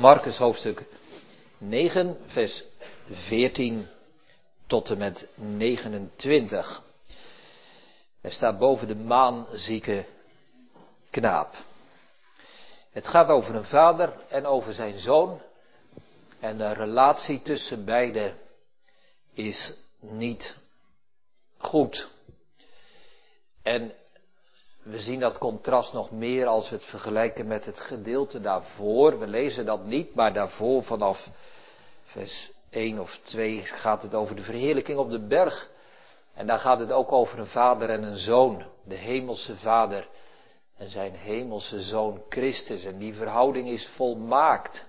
Marcus hoofdstuk 9, vers 14 tot en met 29. Er staat boven de maanzieke knaap. Het gaat over een vader en over zijn zoon. En de relatie tussen beiden is niet goed. En we zien dat contrast nog meer als we het vergelijken met het gedeelte daarvoor. We lezen dat niet, maar daarvoor vanaf vers 1 of 2 gaat het over de verheerlijking op de berg. En daar gaat het ook over een vader en een zoon. De hemelse vader en zijn hemelse zoon Christus. En die verhouding is volmaakt.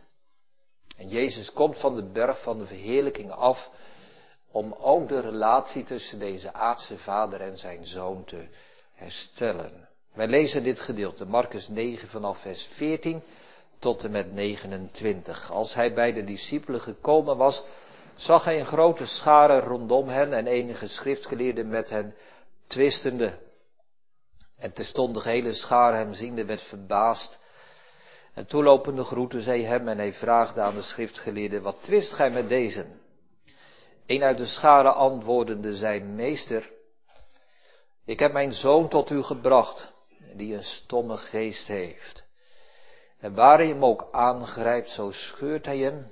En Jezus komt van de berg van de verheerlijking af om ook de relatie tussen deze aardse vader en zijn zoon te herstellen. Wij lezen dit gedeelte, Marcus 9 vanaf vers 14 tot en met 29. Als hij bij de discipelen gekomen was, zag hij een grote schare rondom hen en enige schriftgeleerden met hen twistende. En terstond de hele schare hem ziende werd verbaasd. En toelopende groeten zij hem en hij vraagde aan de schriftgeleerden, wat twist gij met deze? Een uit de schare antwoordende zei, meester, ik heb mijn zoon tot u gebracht, die een stomme geest heeft. En waar hij hem ook aangrijpt, zo scheurt hij hem.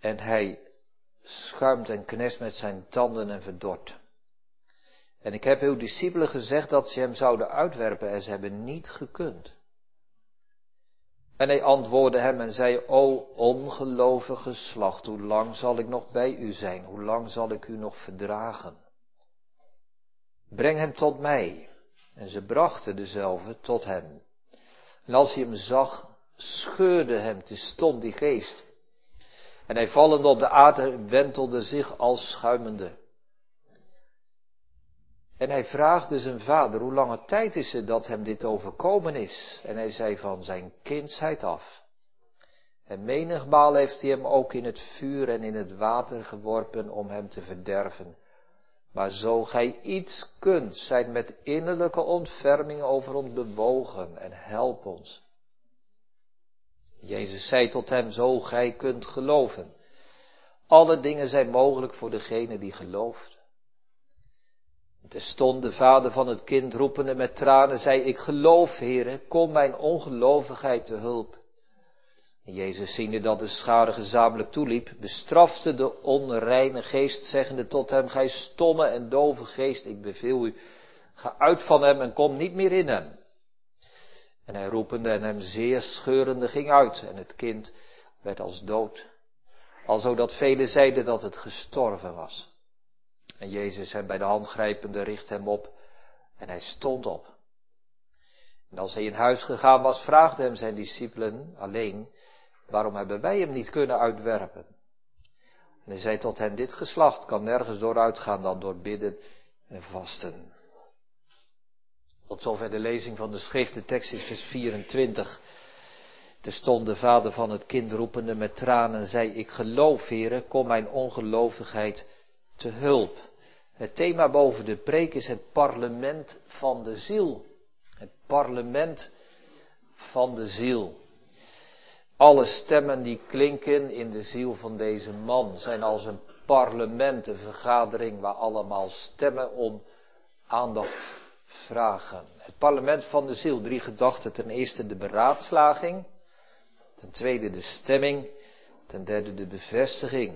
En hij schuimt en knest met zijn tanden en verdort. En ik heb uw discipelen gezegd dat ze hem zouden uitwerpen en ze hebben niet gekund. En hij antwoordde hem en zei, o ongelovige slacht, hoe lang zal ik nog bij u zijn? Hoe lang zal ik u nog verdragen? Breng hem tot mij. En ze brachten dezelfde tot hem. En als hij hem zag, scheurde hem te stond die geest. En hij vallende op de aarde wentelde zich als schuimende. En hij vraagde zijn vader, hoe lange tijd is het dat hem dit overkomen is? En hij zei van zijn kindsheid af. En menigmaal heeft hij hem ook in het vuur en in het water geworpen om hem te verderven. Maar zo gij iets kunt, zijt met innerlijke ontferming over ons bewogen en help ons. Jezus zei tot hem, zo gij kunt geloven. Alle dingen zijn mogelijk voor degene die gelooft. stond de vader van het kind roepende met tranen, zei, ik geloof, heren, kom mijn ongelovigheid te hulp. Jezus, ziende dat de schade gezamenlijk toeliep, bestrafte de onreine geest, zeggende tot hem, gij stomme en dove geest, ik beveel u, ga uit van hem en kom niet meer in hem. En hij roepende en hem zeer scheurende ging uit, en het kind werd als dood. Alzo dat velen zeiden dat het gestorven was. En Jezus hem bij de hand grijpende richt hem op, en hij stond op. En als hij in huis gegaan was, vraagde hem zijn discipelen alleen, Waarom hebben wij hem niet kunnen uitwerpen? En hij zei tot hen, dit geslacht kan nergens door uitgaan dan door bidden en vasten. Tot zover de lezing van de schrift, de tekst is vers 24. Er stond de vader van het kind roepende met tranen en zei, ik geloof, heren, kom mijn ongelovigheid te hulp. Het thema boven de preek is het parlement van de ziel. Het parlement van de ziel. Alle stemmen die klinken in de ziel van deze man zijn als een parlement, een vergadering waar allemaal stemmen om aandacht vragen. Het parlement van de ziel, drie gedachten. Ten eerste de beraadslaging, ten tweede de stemming, ten derde de bevestiging.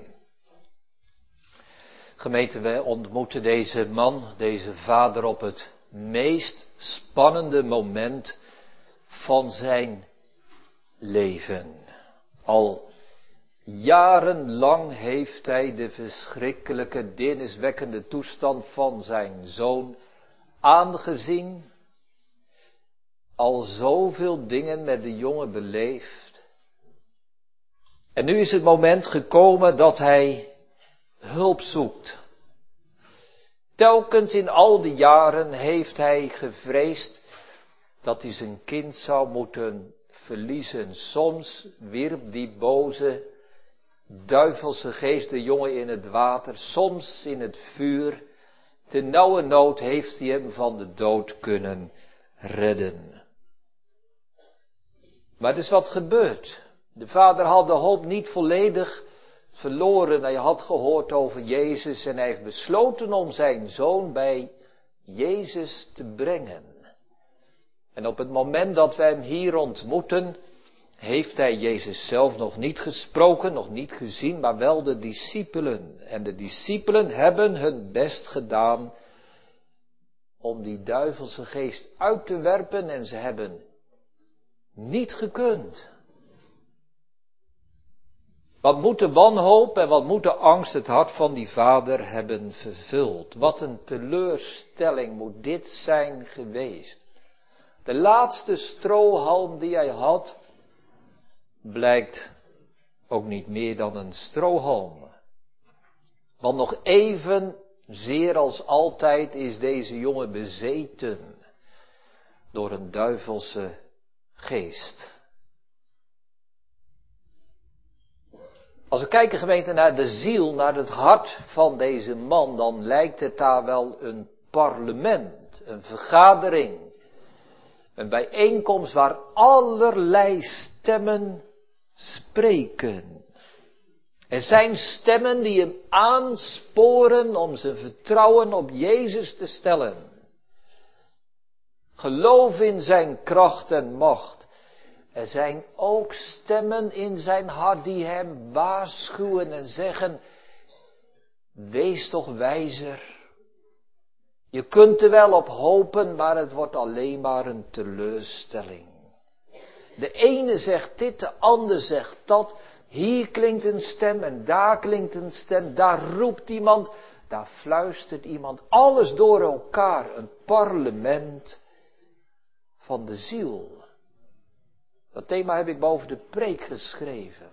Gemeente, wij ontmoeten deze man, deze vader op het meest spannende moment van zijn leven. Al jarenlang heeft hij de verschrikkelijke, deerniswekkende toestand van zijn zoon aangezien. Al zoveel dingen met de jongen beleefd. En nu is het moment gekomen dat hij hulp zoekt. Telkens in al die jaren heeft hij gevreesd dat hij zijn kind zou moeten verliezen. Soms wierp die boze, duivelse geest de jongen in het water, soms in het vuur. Te nauwe nood heeft hij hem van de dood kunnen redden. Maar er is wat gebeurd. De vader had de hoop niet volledig verloren. Hij had gehoord over Jezus en hij heeft besloten om zijn zoon bij Jezus te brengen. En op het moment dat we hem hier ontmoeten, heeft hij Jezus zelf nog niet gesproken, nog niet gezien, maar wel de discipelen. En de discipelen hebben hun best gedaan om die duivelse geest uit te werpen en ze hebben niet gekund. Wat moet de wanhoop en wat moet de angst het hart van die vader hebben vervuld? Wat een teleurstelling moet dit zijn geweest. De laatste strohalm die hij had, blijkt ook niet meer dan een strohalm. Want nog even, zeer als altijd, is deze jongen bezeten door een duivelse geest. Als we kijken gemeente naar de ziel, naar het hart van deze man, dan lijkt het daar wel een parlement, een vergadering, een bijeenkomst waar allerlei stemmen spreken. Er zijn stemmen die hem aansporen om zijn vertrouwen op Jezus te stellen. Geloof in zijn kracht en macht. Er zijn ook stemmen in zijn hart die hem waarschuwen en zeggen, wees toch wijzer. Je kunt er wel op hopen, maar het wordt alleen maar een teleurstelling. De ene zegt dit, de ander zegt dat. Hier klinkt een stem en daar klinkt een stem. Daar roept iemand, daar fluistert iemand. Alles door elkaar. Een parlement van de ziel. Dat thema heb ik boven de preek geschreven.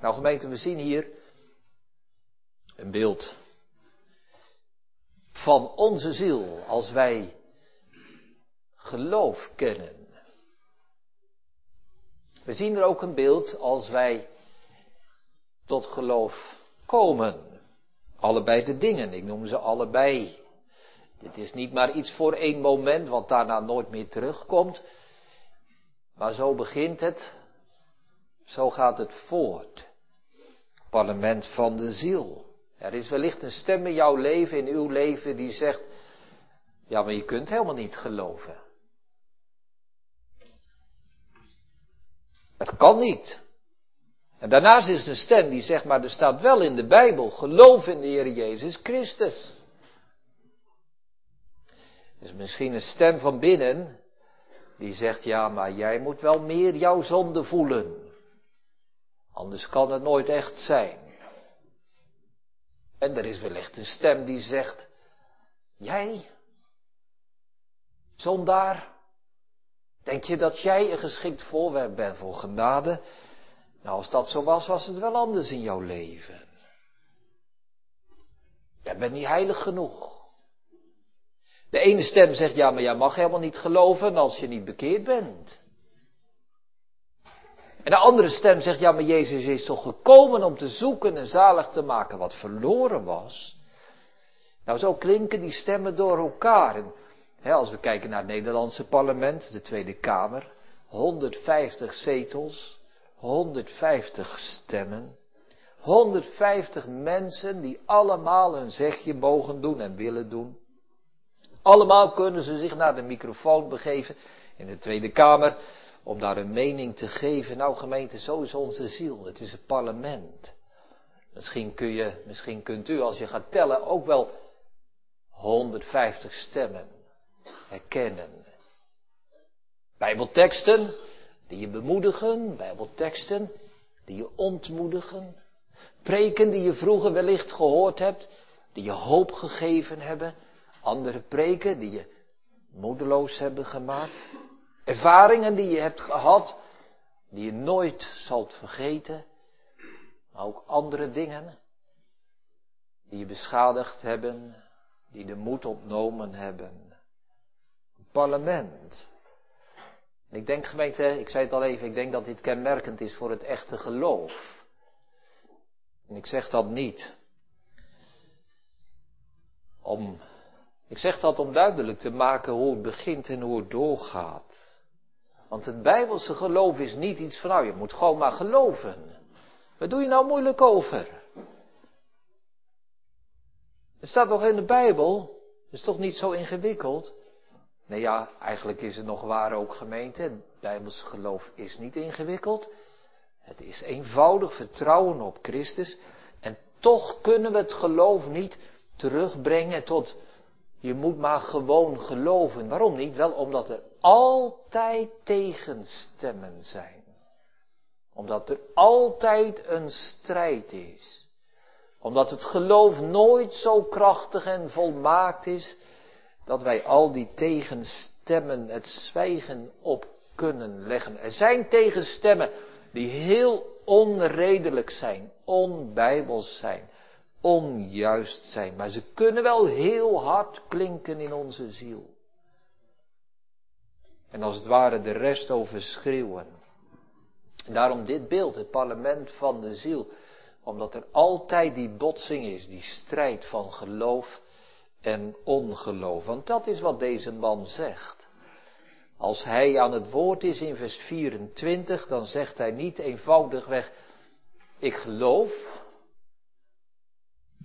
Nou gemeente, we zien hier een beeld van onze ziel als wij geloof kennen. We zien er ook een beeld als wij tot geloof komen. Allebei de dingen, ik noem ze allebei. Dit is niet maar iets voor één moment, wat daarna nooit meer terugkomt. Maar zo begint het, zo gaat het voort. Parlement van de ziel. Er is wellicht een stem in jouw leven, in uw leven, die zegt, ja, maar je kunt helemaal niet geloven. Het kan niet. En daarnaast is er een stem die zegt, maar er staat wel in de Bijbel, geloof in de Heer Jezus Christus. is misschien een stem van binnen die zegt, ja, maar jij moet wel meer jouw zonde voelen. Anders kan het nooit echt zijn. En er is wellicht een stem die zegt, jij, zondaar, denk je dat jij een geschikt voorwerp bent voor genade? Nou, als dat zo was, was het wel anders in jouw leven. Jij bent niet heilig genoeg. De ene stem zegt, ja, maar jij mag helemaal niet geloven als je niet bekeerd bent. En de andere stem zegt, ja, maar Jezus is toch gekomen om te zoeken en zalig te maken wat verloren was. Nou, zo klinken die stemmen door elkaar. En, als we kijken naar het Nederlandse parlement, de Tweede Kamer, 150 zetels, 150 stemmen, 150 mensen die allemaal hun zegje mogen doen en willen doen. Allemaal kunnen ze zich naar de microfoon begeven in de Tweede Kamer om daar een mening te geven. Nou gemeente, zo is onze ziel. Het is een parlement. Misschien, kun je, misschien kunt u als je gaat tellen ook wel 150 stemmen herkennen. Bijbelteksten die je bemoedigen, Bijbelteksten die je ontmoedigen. Preken die je vroeger wellicht gehoord hebt, die je hoop gegeven hebben. Andere preken die je moedeloos hebben gemaakt. Ervaringen die je hebt gehad, die je nooit zult vergeten. Maar ook andere dingen die je beschadigd hebben, die de moed ontnomen hebben. Parlement. Ik denk gemeente, ik zei het al even, ik denk dat dit kenmerkend is voor het echte geloof. En ik zeg dat niet om ik zeg dat om duidelijk te maken hoe het begint en hoe het doorgaat. Want het Bijbelse geloof is niet iets van, nou je moet gewoon maar geloven. Wat doe je nou moeilijk over? Het staat toch in de Bijbel? Het is toch niet zo ingewikkeld? Nee ja, eigenlijk is het nog waar ook gemeente. Het Bijbelse geloof is niet ingewikkeld. Het is eenvoudig vertrouwen op Christus. En toch kunnen we het geloof niet terugbrengen tot je moet maar gewoon geloven. Waarom niet? Wel omdat er altijd tegenstemmen zijn. Omdat er altijd een strijd is. Omdat het geloof nooit zo krachtig en volmaakt is dat wij al die tegenstemmen het zwijgen op kunnen leggen. Er zijn tegenstemmen die heel onredelijk zijn, onbijbels zijn, onjuist zijn, maar ze kunnen wel heel hard klinken in onze ziel. En als het ware de rest overschreeuwen. En daarom dit beeld, het parlement van de ziel, omdat er altijd die botsing is, die strijd van geloof en ongeloof. Want dat is wat deze man zegt. Als hij aan het woord is in vers 24, dan zegt hij niet eenvoudigweg, ik geloof.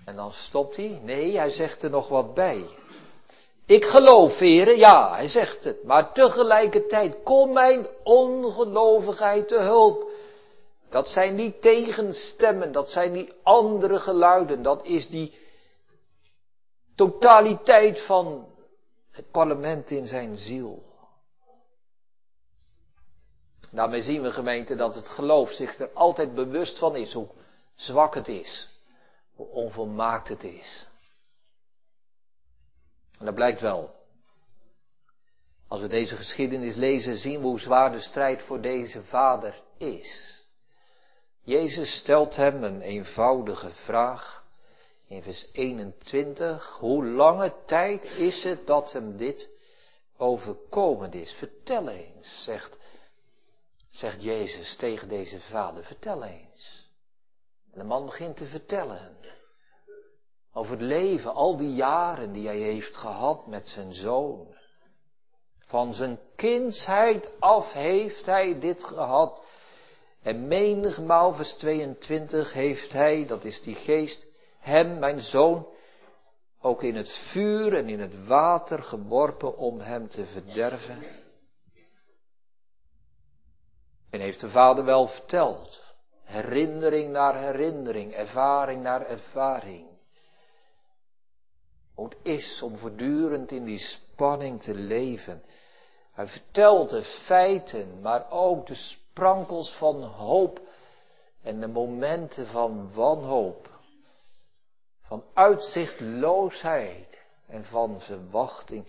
En dan stopt hij. Nee, hij zegt er nog wat bij. Ik geloof, heren, ja, hij zegt het. Maar tegelijkertijd, kom mijn ongelovigheid te hulp. Dat zijn niet tegenstemmen, dat zijn niet andere geluiden, dat is die totaliteit van het parlement in zijn ziel. Daarmee zien we gemeente dat het geloof zich er altijd bewust van is hoe zwak het is, hoe onvolmaakt het is. En dat blijkt wel. Als we deze geschiedenis lezen, zien we hoe zwaar de strijd voor deze vader is. Jezus stelt hem een eenvoudige vraag in vers 21. Hoe lange tijd is het dat hem dit overkomen is? Vertel eens, zegt, zegt Jezus tegen deze vader. Vertel eens. En de man begint te vertellen. Over het leven, al die jaren die hij heeft gehad met zijn zoon. Van zijn kindsheid af heeft hij dit gehad. En menigmaal, vers 22, heeft hij, dat is die geest, hem, mijn zoon, ook in het vuur en in het water geworpen om hem te verderven. En heeft de vader wel verteld. Herinnering naar herinnering, ervaring naar ervaring. Het is om voortdurend in die spanning te leven. Hij vertelt de feiten, maar ook de sprankels van hoop en de momenten van wanhoop van uitzichtloosheid en van verwachting.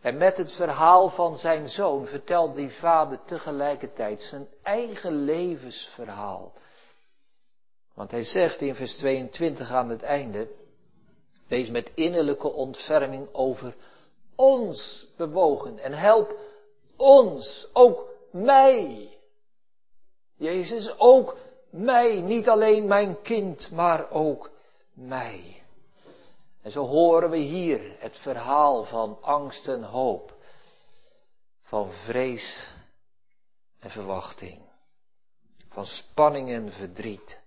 En met het verhaal van zijn zoon vertelt die vader tegelijkertijd zijn eigen levensverhaal. Want hij zegt in vers 22 aan het einde, wees met innerlijke ontferming over ons bewogen en help ons, ook mij. Jezus, ook mij, niet alleen mijn kind, maar ook mij. En zo horen we hier het verhaal van angst en hoop, van vrees en verwachting, van spanning en verdriet.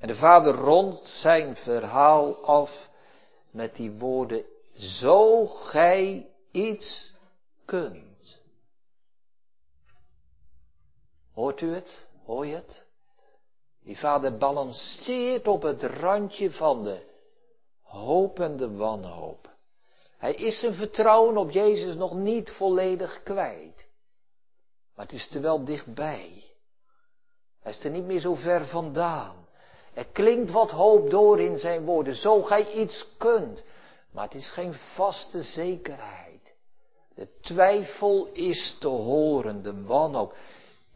En de vader rondt zijn verhaal af met die woorden, zo gij iets kunt. Hoort u het? Hoor je het? Die vader balanceert op het randje van de hoop en de wanhoop. Hij is zijn vertrouwen op Jezus nog niet volledig kwijt. Maar het is er wel dichtbij. Hij is er niet meer zo ver vandaan. Er klinkt wat hoop door in zijn woorden. Zo gij iets kunt. Maar het is geen vaste zekerheid. De twijfel is te horen, de wanhoop.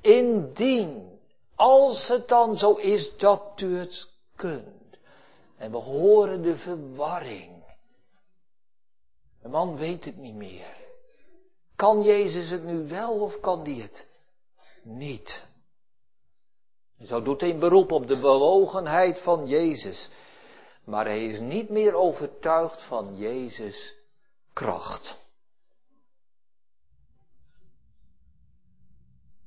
Indien, als het dan zo is dat u het kunt. En we horen de verwarring. De man weet het niet meer. Kan Jezus het nu wel of kan die het niet? Zo doet hij een beroep op de bewogenheid van Jezus. Maar hij is niet meer overtuigd van Jezus kracht.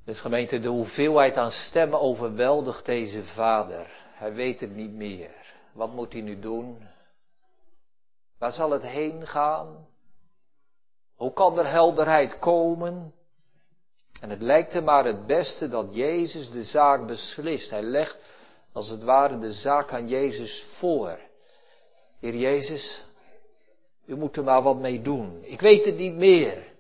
Dus gemeente, de hoeveelheid aan stemmen overweldigt deze vader. Hij weet het niet meer. Wat moet hij nu doen? Waar zal het heen gaan? Hoe kan er helderheid komen? En het lijkt hem maar het beste dat Jezus de zaak beslist. Hij legt als het ware de zaak aan Jezus voor. Heer Jezus, u moet er maar wat mee doen. Ik weet het niet meer.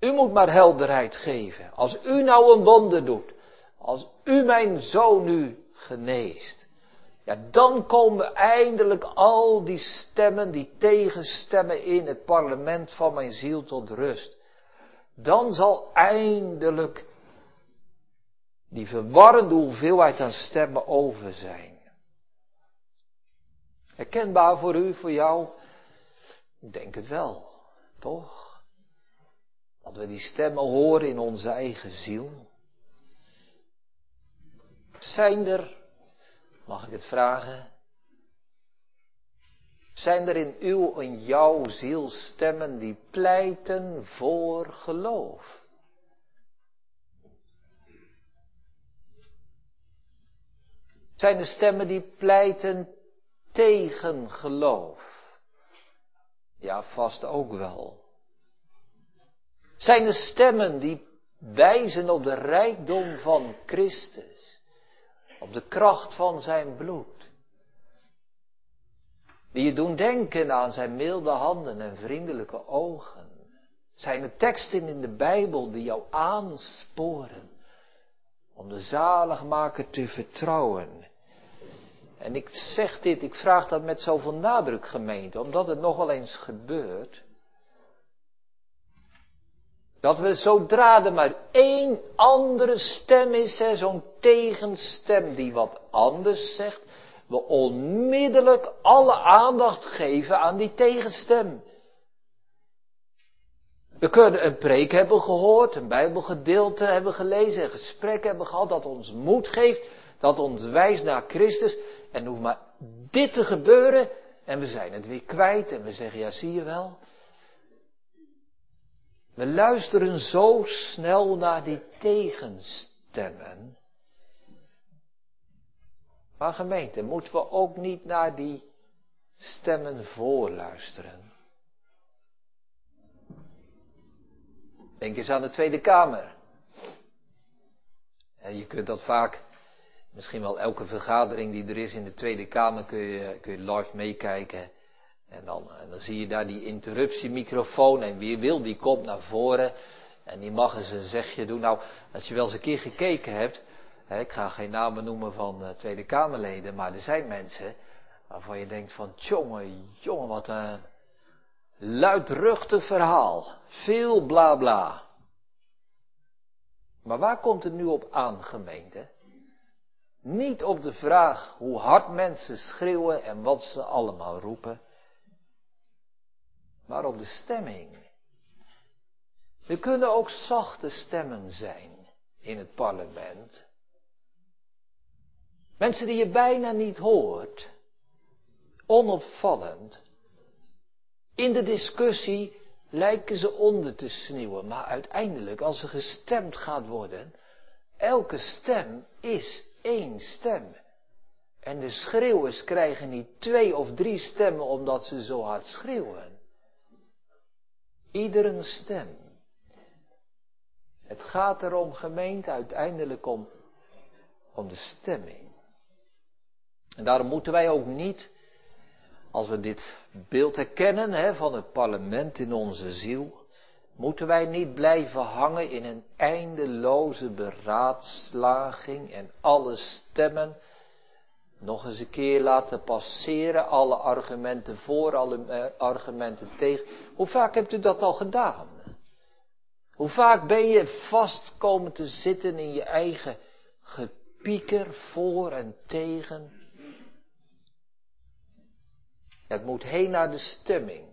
U moet maar helderheid geven. Als u nou een wonder doet, als u mijn zoon nu geneest, ja, dan komen eindelijk al die stemmen, die tegenstemmen in het parlement van mijn ziel tot rust. Dan zal eindelijk die verwarrende hoeveelheid aan stemmen over zijn. Herkenbaar voor u, voor jou? Ik denk het wel, toch? Dat we die stemmen horen in onze eigen ziel. Zijn er, mag ik het vragen, zijn er in uw en jouw ziel stemmen die pleiten voor geloof? Zijn er stemmen die pleiten tegen geloof? Ja, vast ook wel. Zijn er stemmen die wijzen op de rijkdom van Christus, op de kracht van zijn bloed? Die je doen denken aan zijn milde handen en vriendelijke ogen. Zijn er teksten in de Bijbel die jou aansporen om de zaligmaker te vertrouwen? En ik zeg dit, ik vraag dat met zoveel nadruk gemeente, omdat het nog eens gebeurt. Dat we zodra er maar één andere stem is, zo'n tegenstem die wat anders zegt, we onmiddellijk alle aandacht geven aan die tegenstem. We kunnen een preek hebben gehoord, een bijbelgedeelte hebben gelezen, een gesprek hebben gehad dat ons moed geeft, dat ons wijst naar Christus. En hoeft maar dit te gebeuren en we zijn het weer kwijt en we zeggen, ja zie je wel. We luisteren zo snel naar die tegenstemmen. Maar gemeente, moeten we ook niet naar die stemmen voorluisteren? Denk eens aan de Tweede Kamer. En je kunt dat vaak, misschien wel elke vergadering die er is in de Tweede Kamer, kun je, kun je live meekijken. En dan, en dan zie je daar die interruptiemicrofoon en wie wil die komt naar voren. En die mag eens een zegje doen. Nou, als je wel eens een keer gekeken hebt, ik ga geen namen noemen van uh, Tweede Kamerleden, maar er zijn mensen waarvan je denkt van, jongen, jongen, wat een luidruchtig verhaal. Veel bla bla. Maar waar komt het nu op aan, gemeente? Niet op de vraag hoe hard mensen schreeuwen en wat ze allemaal roepen, maar op de stemming. Er kunnen ook zachte stemmen zijn in het parlement. Mensen die je bijna niet hoort, onopvallend. In de discussie lijken ze onder te sneeuwen, maar uiteindelijk, als er gestemd gaat worden, elke stem is één stem. En de schreeuwers krijgen niet twee of drie stemmen omdat ze zo hard schreeuwen. Iedere stem. Het gaat erom, gemeente, uiteindelijk om, om de stemming. En daarom moeten wij ook niet, als we dit beeld herkennen hè, van het parlement in onze ziel, moeten wij niet blijven hangen in een eindeloze beraadslaging en alle stemmen nog eens een keer laten passeren, alle argumenten voor, alle eh, argumenten tegen. Hoe vaak hebt u dat al gedaan? Hoe vaak ben je vast komen te zitten in je eigen gepieker voor en tegen? Het moet heen naar de stemming.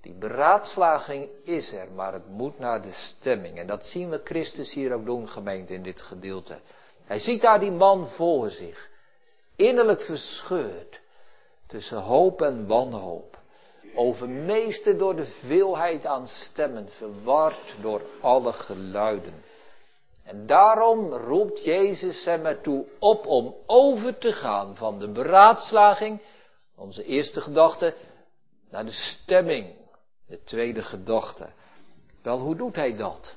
Die beraadslaging is er, maar het moet naar de stemming. En dat zien we Christus hier ook doen, gemeente, in dit gedeelte. Hij ziet daar die man voor zich, innerlijk verscheurd, tussen hoop en wanhoop. overmeesterd door de veelheid aan stemmen, verward door alle geluiden. En daarom roept Jezus hem ertoe op om over te gaan van de beraadslaging, onze eerste gedachte, naar de stemming, de tweede gedachte. Wel, hoe doet hij dat?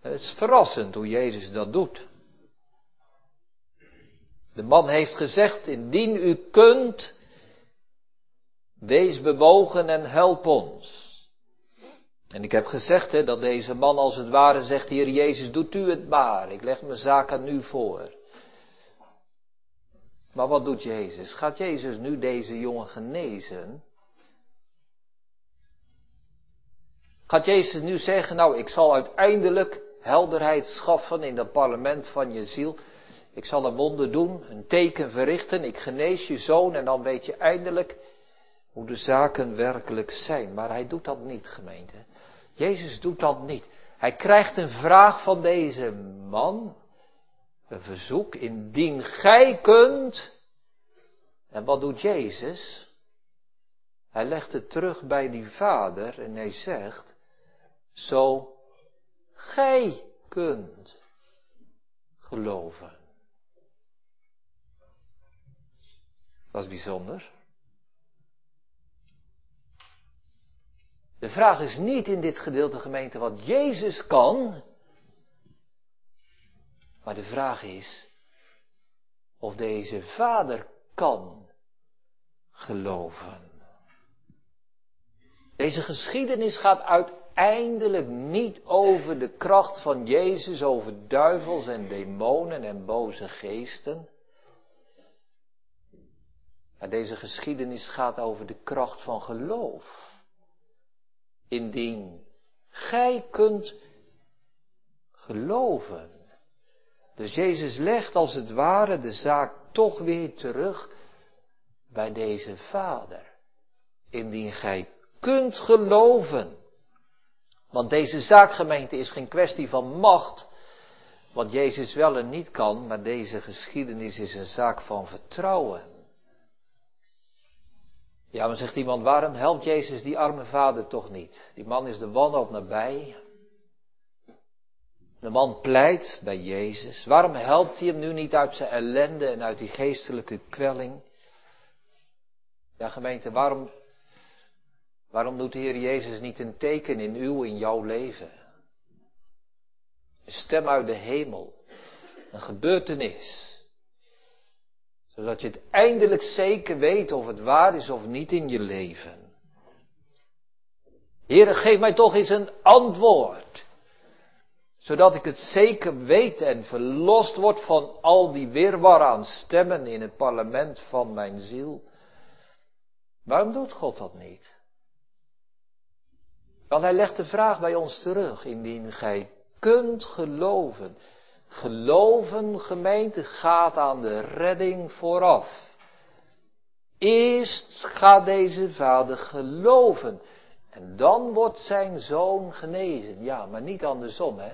Het is verrassend hoe Jezus dat doet. De man heeft gezegd, indien u kunt, wees bewogen en help ons. En ik heb gezegd hè, dat deze man als het ware zegt, Heer Jezus, doet u het maar, ik leg mijn zaak aan u voor. Maar wat doet Jezus? Gaat Jezus nu deze jongen genezen? Gaat Jezus nu zeggen, nou ik zal uiteindelijk helderheid schaffen in dat parlement van je ziel. Ik zal een wonder doen, een teken verrichten, ik genees je zoon en dan weet je eindelijk hoe de zaken werkelijk zijn. Maar hij doet dat niet, gemeente. Jezus doet dat niet. Hij krijgt een vraag van deze man, een verzoek, indien gij kunt. En wat doet Jezus? Hij legt het terug bij die vader en hij zegt, zo gij kunt geloven. Dat is bijzonder. De vraag is niet in dit gedeelte gemeente wat Jezus kan, maar de vraag is of deze vader kan geloven. Deze geschiedenis gaat uiteindelijk niet over de kracht van Jezus, over duivels en demonen en boze geesten. Maar deze geschiedenis gaat over de kracht van geloof indien gij kunt geloven. Dus Jezus legt als het ware de zaak toch weer terug bij deze Vader. Indien gij kunt geloven. Want deze zaakgemeente is geen kwestie van macht, wat Jezus wel en niet kan, maar deze geschiedenis is een zaak van vertrouwen. Ja, maar zegt iemand, waarom helpt Jezus die arme vader toch niet? Die man is de wanhoop nabij. De man pleit bij Jezus. Waarom helpt hij hem nu niet uit zijn ellende en uit die geestelijke kwelling? Ja, gemeente, waarom, waarom doet de Heer Jezus niet een teken in uw, in jouw leven? Een stem uit de hemel. Een gebeurtenis zodat je het eindelijk zeker weet of het waar is of niet in je leven. Heere, geef mij toch eens een antwoord. Zodat ik het zeker weet en verlost word van al die weerwar aan stemmen in het parlement van mijn ziel. Waarom doet God dat niet? Want hij legt de vraag bij ons terug, indien gij kunt geloven Geloven, gemeente, gaat aan de redding vooraf. Eerst gaat deze vader geloven. En dan wordt zijn zoon genezen. Ja, maar niet andersom, hè.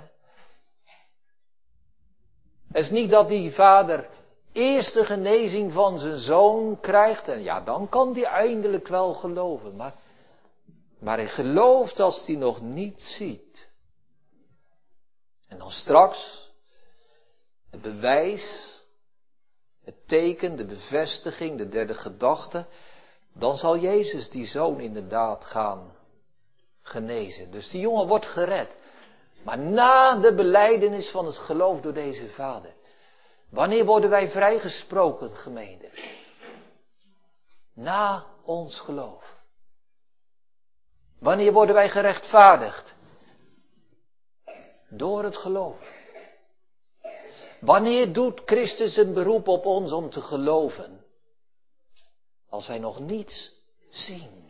Het is niet dat die vader eerst de genezing van zijn zoon krijgt. En ja, dan kan hij eindelijk wel geloven. Maar, maar hij gelooft als hij nog niet ziet. En dan straks, het bewijs, het teken, de bevestiging, de derde gedachte, dan zal Jezus die zoon inderdaad gaan genezen. Dus die jongen wordt gered. Maar na de beleidenis van het geloof door deze vader. Wanneer worden wij vrijgesproken, gemeente? Na ons geloof. Wanneer worden wij gerechtvaardigd? Door het geloof. Wanneer doet Christus een beroep op ons om te geloven? Als wij nog niets zien.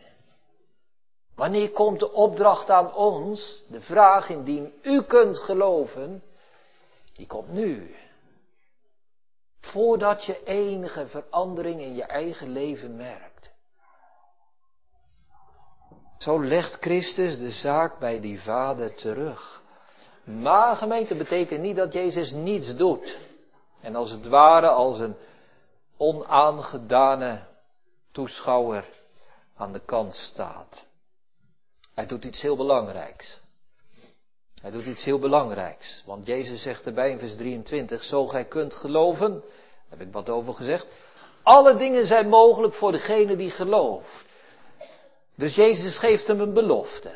Wanneer komt de opdracht aan ons, de vraag indien u kunt geloven, die komt nu. Voordat je enige verandering in je eigen leven merkt. Zo legt Christus de zaak bij die vader terug. Maar gemeente betekent niet dat Jezus niets doet. En als het ware als een onaangedane toeschouwer aan de kant staat. Hij doet iets heel belangrijks. Hij doet iets heel belangrijks. Want Jezus zegt erbij in vers 23, zo gij kunt geloven, daar heb ik wat over gezegd, alle dingen zijn mogelijk voor degene die gelooft. Dus Jezus geeft hem een belofte.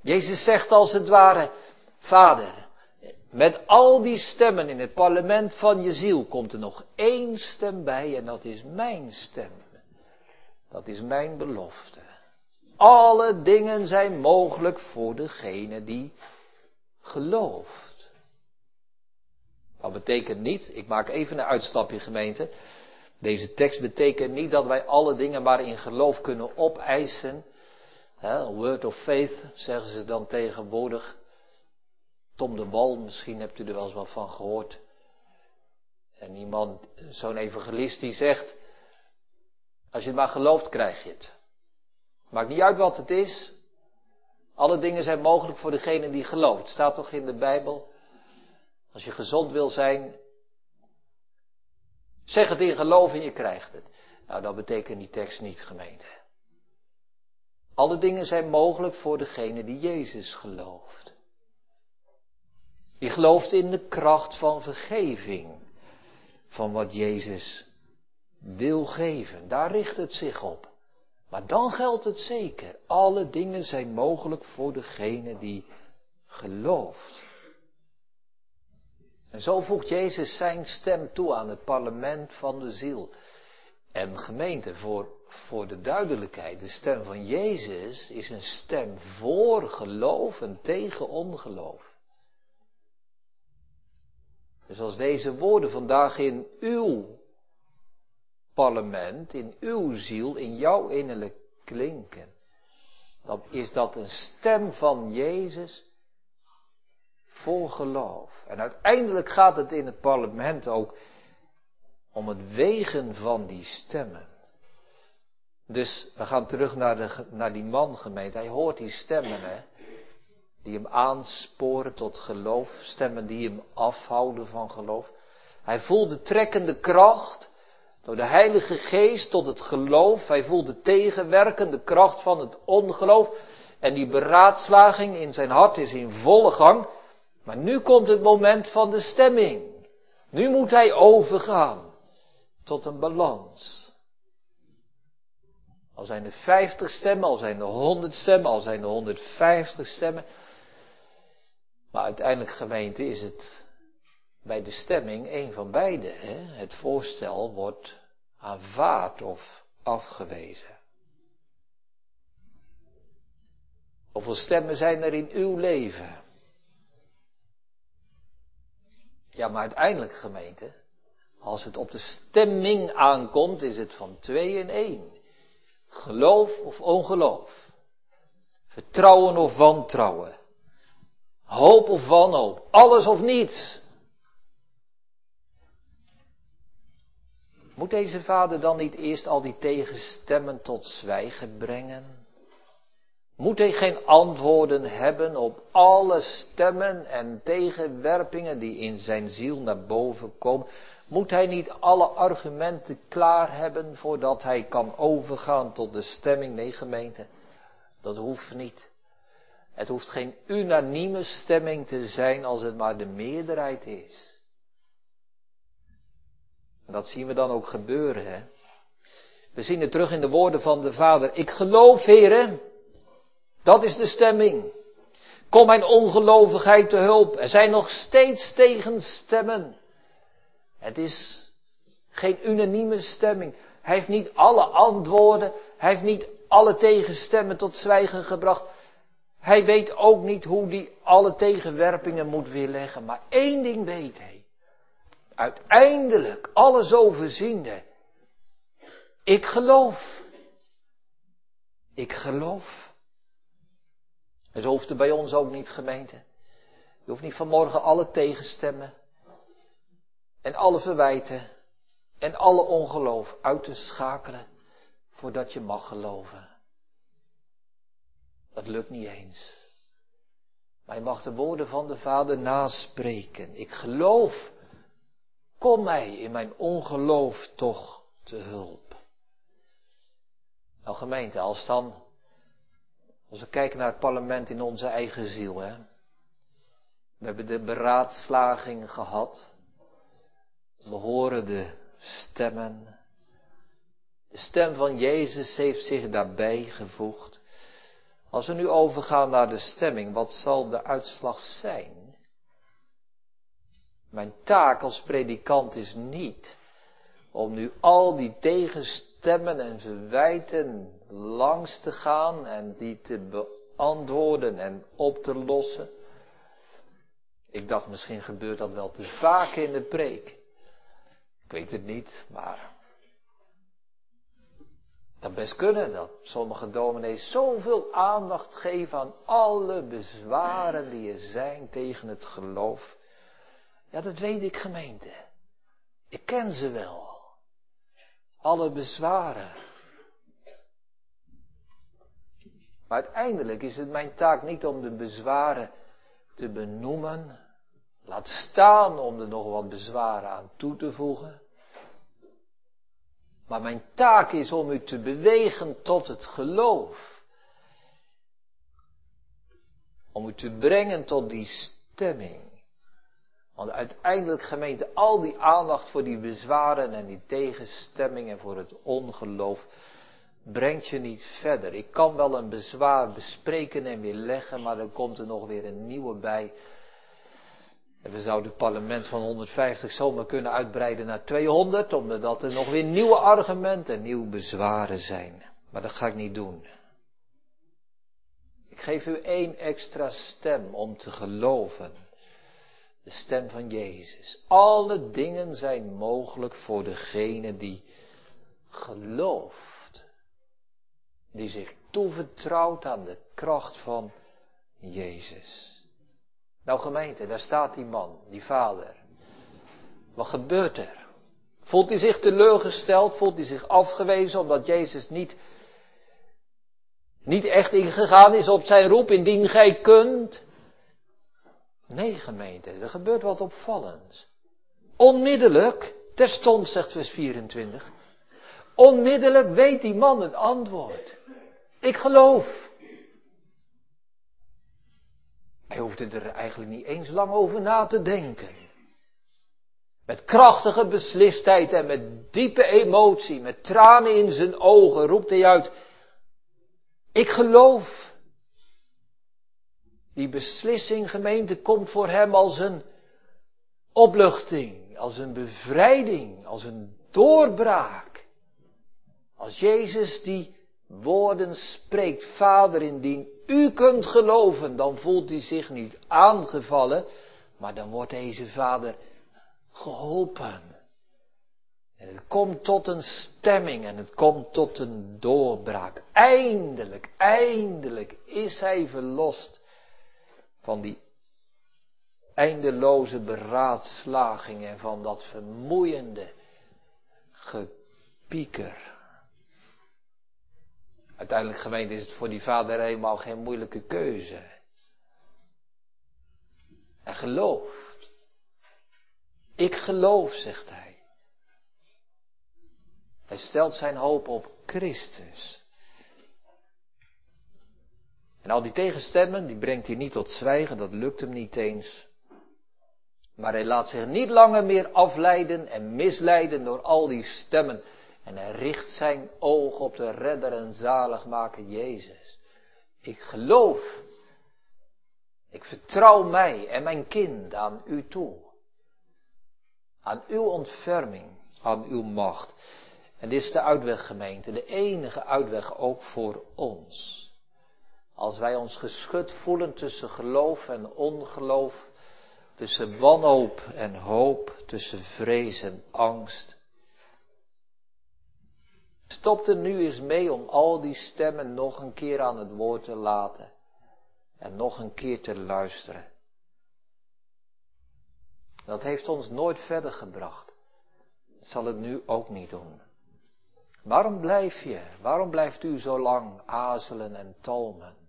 Jezus zegt als het ware, Vader, met al die stemmen in het parlement van je ziel komt er nog één stem bij en dat is mijn stem. Dat is mijn belofte. Alle dingen zijn mogelijk voor degene die gelooft. Dat betekent niet, ik maak even een uitstapje gemeente. Deze tekst betekent niet dat wij alle dingen maar in geloof kunnen opeisen. word of faith zeggen ze dan tegenwoordig. Tom de Wal, misschien hebt u er wel eens wat van gehoord. En iemand, zo'n evangelist die zegt, als je het maar gelooft krijg je het. Maakt niet uit wat het is. Alle dingen zijn mogelijk voor degene die gelooft. Staat toch in de Bijbel? Als je gezond wil zijn, zeg het in geloof en je krijgt het. Nou, dat betekent die tekst niet gemeente. Alle dingen zijn mogelijk voor degene die Jezus gelooft. Die gelooft in de kracht van vergeving. Van wat Jezus wil geven. Daar richt het zich op. Maar dan geldt het zeker. Alle dingen zijn mogelijk voor degene die gelooft. En zo voegt Jezus zijn stem toe aan het parlement van de ziel. En gemeente, voor, voor de duidelijkheid, de stem van Jezus is een stem voor geloof en tegen ongeloof. Dus als deze woorden vandaag in uw parlement, in uw ziel, in jouw innerlijk klinken, dan is dat een stem van Jezus vol geloof. En uiteindelijk gaat het in het parlement ook om het wegen van die stemmen. Dus we gaan terug naar, de, naar die man gemeente. Hij hoort die stemmen, hè. Die hem aansporen tot geloof. Stemmen die hem afhouden van geloof. Hij voelt de trekkende kracht door de Heilige Geest tot het geloof. Hij voelt de tegenwerkende kracht van het ongeloof. En die beraadslaging in zijn hart is in volle gang. Maar nu komt het moment van de stemming. Nu moet hij overgaan tot een balans. Al zijn er 50 stemmen, al zijn er 100 stemmen, al zijn er 150 stemmen. Maar uiteindelijk gemeente is het bij de stemming een van beide. Hè? Het voorstel wordt aanvaard of afgewezen. Hoeveel stemmen zijn er in uw leven? Ja, maar uiteindelijk gemeente, als het op de stemming aankomt, is het van twee in één. Geloof of ongeloof. Vertrouwen of wantrouwen. Hoop of wanhoop. Alles of niets. Moet deze vader dan niet eerst al die tegenstemmen tot zwijgen brengen? Moet hij geen antwoorden hebben op alle stemmen en tegenwerpingen die in zijn ziel naar boven komen? Moet hij niet alle argumenten klaar hebben voordat hij kan overgaan tot de stemming? Nee, gemeente, dat hoeft niet. Het hoeft geen unanieme stemming te zijn als het maar de meerderheid is. Dat zien we dan ook gebeuren, hè. We zien het terug in de woorden van de Vader. Ik geloof, heren. Dat is de stemming. Kom mijn ongelovigheid te hulp. Er zijn nog steeds tegenstemmen. Het is geen unanieme stemming. Hij heeft niet alle antwoorden. Hij heeft niet alle tegenstemmen tot zwijgen gebracht. Hij weet ook niet hoe hij alle tegenwerpingen moet weerleggen. Maar één ding weet hij uiteindelijk alles overziende. Ik geloof. Ik geloof. Zo hoeft er bij ons ook niet gemeente. Je hoeft niet vanmorgen alle tegenstemmen en alle verwijten en alle ongeloof uit te schakelen voordat je mag geloven. Dat lukt niet eens. Maar je mag de woorden van de Vader naspreken. Ik geloof Kom mij in mijn ongeloof toch te hulp. Nou gemeente, als dan, als we kijken naar het parlement in onze eigen ziel, hè. We hebben de beraadslaging gehad. We horen de stemmen. De stem van Jezus heeft zich daarbij gevoegd. Als we nu overgaan naar de stemming, wat zal de uitslag zijn? Mijn taak als predikant is niet om nu al die tegenstemmen en verwijten langs te gaan en die te beantwoorden en op te lossen. Ik dacht misschien gebeurt dat wel te vaak in de preek. Ik weet het niet, maar dat best kunnen dat sommige dominees zoveel aandacht geven aan alle bezwaren die er zijn tegen het geloof. Ja, dat weet ik gemeente. Ik ken ze wel. Alle bezwaren. Maar uiteindelijk is het mijn taak niet om de bezwaren te benoemen. Laat staan om er nog wat bezwaren aan toe te voegen. Maar mijn taak is om u te bewegen tot het geloof. Om u te brengen tot die stemming. Want uiteindelijk gemeente, al die aandacht voor die bezwaren en die tegenstemmingen voor het ongeloof brengt je niet verder. Ik kan wel een bezwaar bespreken en weer leggen, maar dan komt er nog weer een nieuwe bij. En we zouden het parlement van 150 zomaar kunnen uitbreiden naar 200, omdat er nog weer nieuwe argumenten en nieuwe bezwaren zijn. Maar dat ga ik niet doen. Ik geef u één extra stem om te geloven. De stem van Jezus. Alle dingen zijn mogelijk voor degene die gelooft. Die zich toevertrouwt aan de kracht van Jezus. Nou gemeente, daar staat die man, die vader. Wat gebeurt er? Voelt hij zich teleurgesteld? Voelt hij zich afgewezen omdat Jezus niet, niet echt ingegaan is op zijn roep, indien gij kunt? Nee gemeente, er gebeurt wat opvallends. Onmiddellijk, terstond zegt vers 24, onmiddellijk weet die man het antwoord. Ik geloof. Hij hoefde er eigenlijk niet eens lang over na te denken. Met krachtige beslistheid en met diepe emotie, met tranen in zijn ogen, roept hij uit, ik geloof. Die beslissing, gemeente, komt voor hem als een opluchting, als een bevrijding, als een doorbraak. Als Jezus die woorden spreekt, Vader, indien u kunt geloven, dan voelt hij zich niet aangevallen, maar dan wordt deze vader geholpen. En het komt tot een stemming en het komt tot een doorbraak. Eindelijk, eindelijk is hij verlost van die eindeloze beraadslaging en van dat vermoeiende gepieker. Uiteindelijk gemeente is het voor die vader helemaal geen moeilijke keuze. Hij gelooft. Ik geloof, zegt hij. Hij stelt zijn hoop op Christus. En al die tegenstemmen, die brengt hij niet tot zwijgen, dat lukt hem niet eens. Maar hij laat zich niet langer meer afleiden en misleiden door al die stemmen en hij richt zijn oog op de redder en zaligmaker Jezus. Ik geloof. Ik vertrouw mij en mijn kind aan u toe. Aan uw ontferming, aan uw macht. En dit is de uitweg gemeente, de enige uitweg ook voor ons. Als wij ons geschud voelen tussen geloof en ongeloof, tussen wanhoop en hoop, tussen vrees en angst, Stop er nu eens mee om al die stemmen nog een keer aan het woord te laten. En nog een keer te luisteren. Dat heeft ons nooit verder gebracht. Zal het nu ook niet doen. Waarom blijf je, waarom blijft u zo lang azelen en talmen?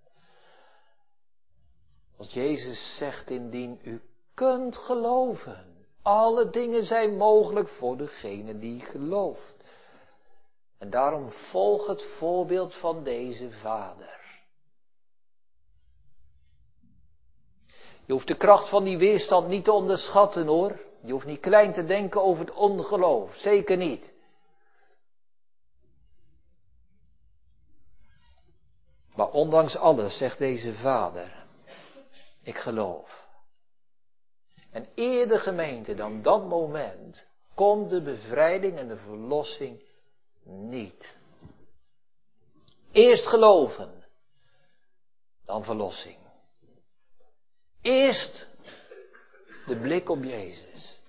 Als Jezus zegt, indien u kunt geloven, alle dingen zijn mogelijk voor degene die gelooft. En daarom volg het voorbeeld van deze vader. Je hoeft de kracht van die weerstand niet te onderschatten hoor. Je hoeft niet klein te denken over het ongeloof. Zeker niet. Maar ondanks alles zegt deze vader, ik geloof. En eerder gemeente dan dat moment komt de bevrijding en de verlossing niet. Eerst geloven, dan verlossing. Eerst de blik op Jezus.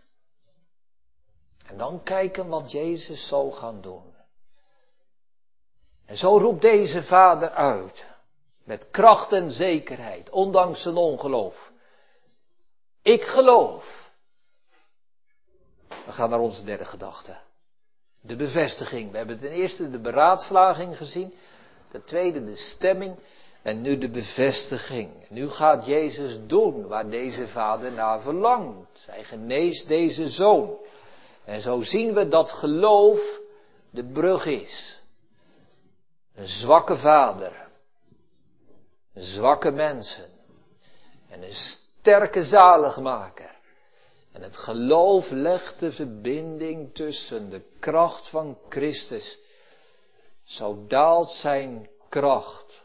En dan kijken wat Jezus zal gaan doen. En zo roept deze vader uit, met kracht en zekerheid, ondanks zijn ongeloof. Ik geloof. We gaan naar onze derde gedachte. De bevestiging. We hebben ten eerste de beraadslaging gezien, ten tweede de stemming en nu de bevestiging. Nu gaat Jezus doen waar deze vader naar verlangt. Hij geneest deze zoon. En zo zien we dat geloof de brug is. Een zwakke vader. Zwakke mensen. En een sterke zaligmaker. En het geloof legt de verbinding tussen de kracht van Christus. Zo daalt zijn kracht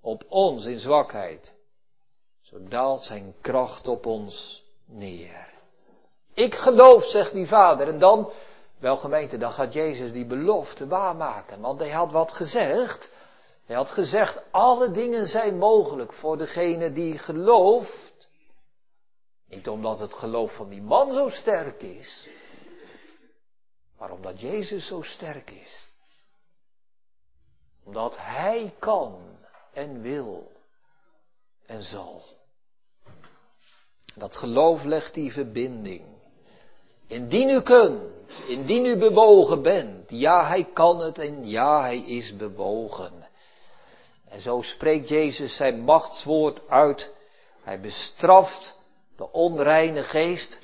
op ons in zwakheid. Zo daalt zijn kracht op ons neer. Ik geloof, zegt die vader. En dan, wel gemeente, dan gaat Jezus die belofte waarmaken. Want hij had wat gezegd. Hij had gezegd, alle dingen zijn mogelijk voor degene die gelooft. Niet omdat het geloof van die man zo sterk is, maar omdat Jezus zo sterk is. Omdat Hij kan en wil en zal. Dat geloof legt die verbinding. Indien u kunt, indien u bewogen bent, ja hij kan het en ja hij is bewogen. En zo spreekt Jezus zijn machtswoord uit. Hij bestraft de onreine geest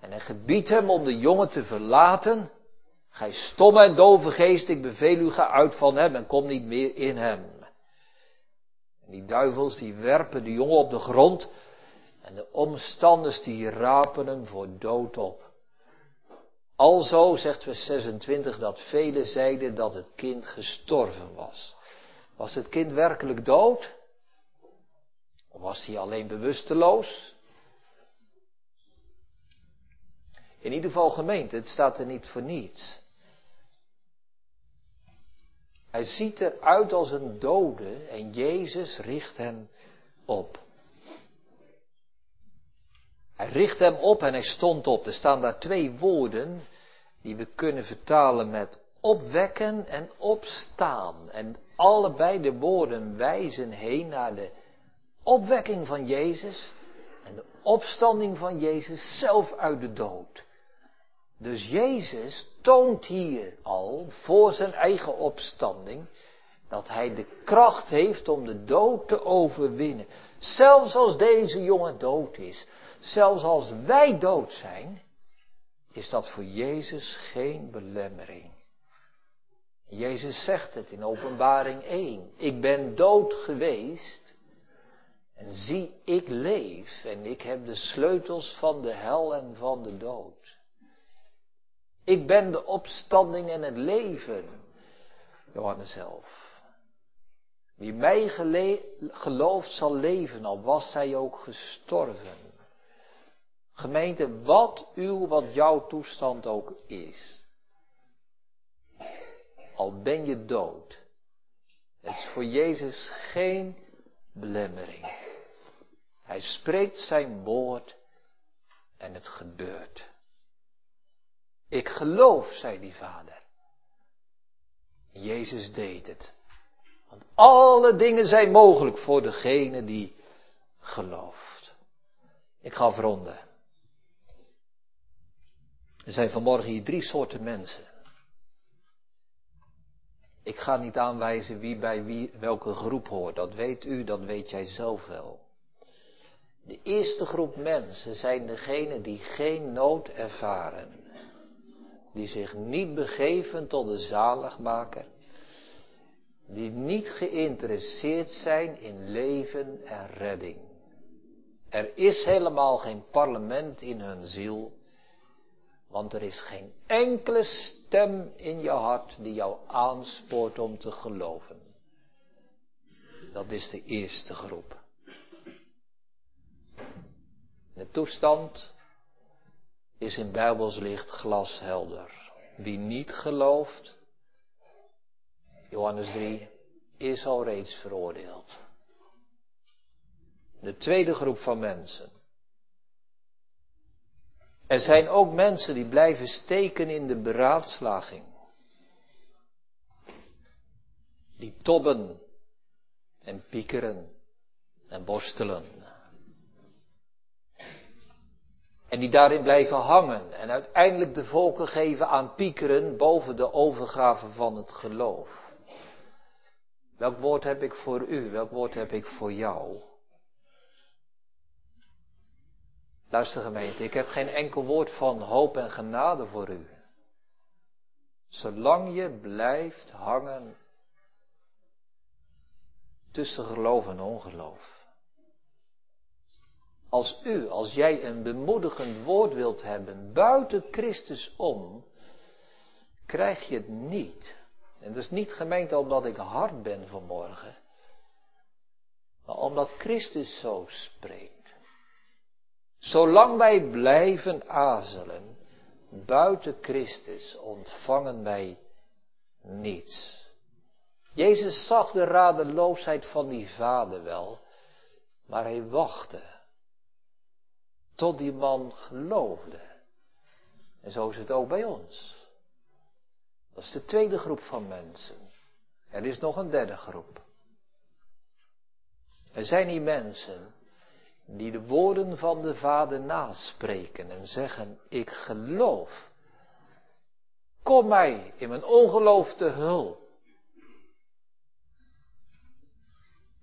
en hij gebiedt hem om de jongen te verlaten. Gij stomme en dove geest, ik beveel u, ga uit van hem en kom niet meer in hem. En die duivels die werpen de jongen op de grond en de omstanders die rapen hem voor dood op. Alzo zegt vers 26 dat velen zeiden dat het kind gestorven was. Was het kind werkelijk dood? Of was hij alleen bewusteloos? In ieder geval gemeente, het staat er niet voor niets. Hij ziet eruit als een dode en Jezus richt hem op. Hij richt hem op en hij stond op. Er staan daar twee woorden die we kunnen vertalen met opwekken en opstaan. En allebei de woorden wijzen heen naar de opwekking van Jezus en de opstanding van Jezus zelf uit de dood. Dus Jezus toont hier al voor zijn eigen opstanding dat hij de kracht heeft om de dood te overwinnen. Zelfs als deze jongen dood is, zelfs als wij dood zijn, is dat voor Jezus geen belemmering. Jezus zegt het in Openbaring 1. Ik ben dood geweest en zie, ik leef en ik heb de sleutels van de hel en van de dood. Ik ben de opstanding en het leven. Johannes zelf. Wie mij gelooft zal leven, al was hij ook gestorven. Gemeente, wat uw, wat jouw toestand ook is. Al ben je dood. Het is voor Jezus geen belemmering. Hij spreekt zijn woord en het gebeurt. Ik geloof, zei die vader. Jezus deed het. Want alle dingen zijn mogelijk voor degene die gelooft. Ik ga afronden. Er zijn vanmorgen hier drie soorten mensen. Ik ga niet aanwijzen wie bij wie, welke groep hoort. Dat weet u, dat weet jij zelf wel. De eerste groep mensen zijn degenen die geen nood ervaren. die zich niet begeven tot de zaligmaker, die niet geïnteresseerd zijn in leven en redding. Er is helemaal geen parlement in hun ziel, want er is geen enkele stem in je hart die jou aanspoort om te geloven. Dat is de eerste groep. De toestand is in Bijbels licht glashelder. Wie niet gelooft, Johannes 3, is al reeds veroordeeld. De tweede groep van mensen. Er zijn ook mensen die blijven steken in de beraadslaging. Die tobben en piekeren en borstelen. En die daarin blijven hangen en uiteindelijk de volken geven aan piekeren boven de overgave van het geloof. Welk woord heb ik voor u? Welk woord heb ik voor jou? Luister gemeente, ik heb geen enkel woord van hoop en genade voor u. Zolang je blijft hangen tussen geloof en ongeloof. Als u, als jij een bemoedigend woord wilt hebben buiten Christus om, krijg je het niet. En dat is niet gemeend omdat ik hard ben vanmorgen, maar omdat Christus zo spreekt. Zolang wij blijven azelen, buiten Christus ontvangen wij niets. Jezus zag de radeloosheid van die vader wel, maar hij wachtte tot die man geloofde. En zo is het ook bij ons. Dat is de tweede groep van mensen. Er is nog een derde groep. Er zijn die mensen die de woorden van de Vader naspreken en zeggen, ik geloof. Kom mij in mijn ongeloof te hulp.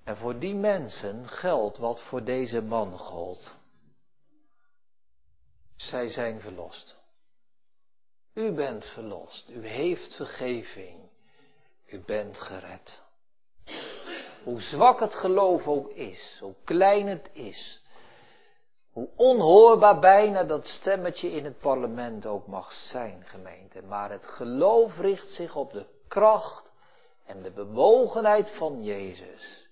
En voor die mensen geldt wat voor deze man gold. Zij zijn verlost. U bent verlost. U heeft vergeving. U bent gered. Hoe zwak het geloof ook is, hoe klein het is, hoe onhoorbaar bijna dat stemmetje in het parlement ook mag zijn, gemeente. Maar het geloof richt zich op de kracht en de bewogenheid van Jezus.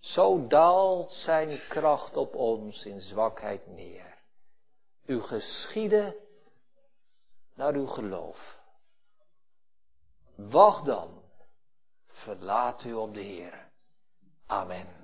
Zo daalt zijn kracht op ons in zwakheid neer. Uw geschieden naar uw geloof. Wacht dan. Verlaat u op de Heer. Amen.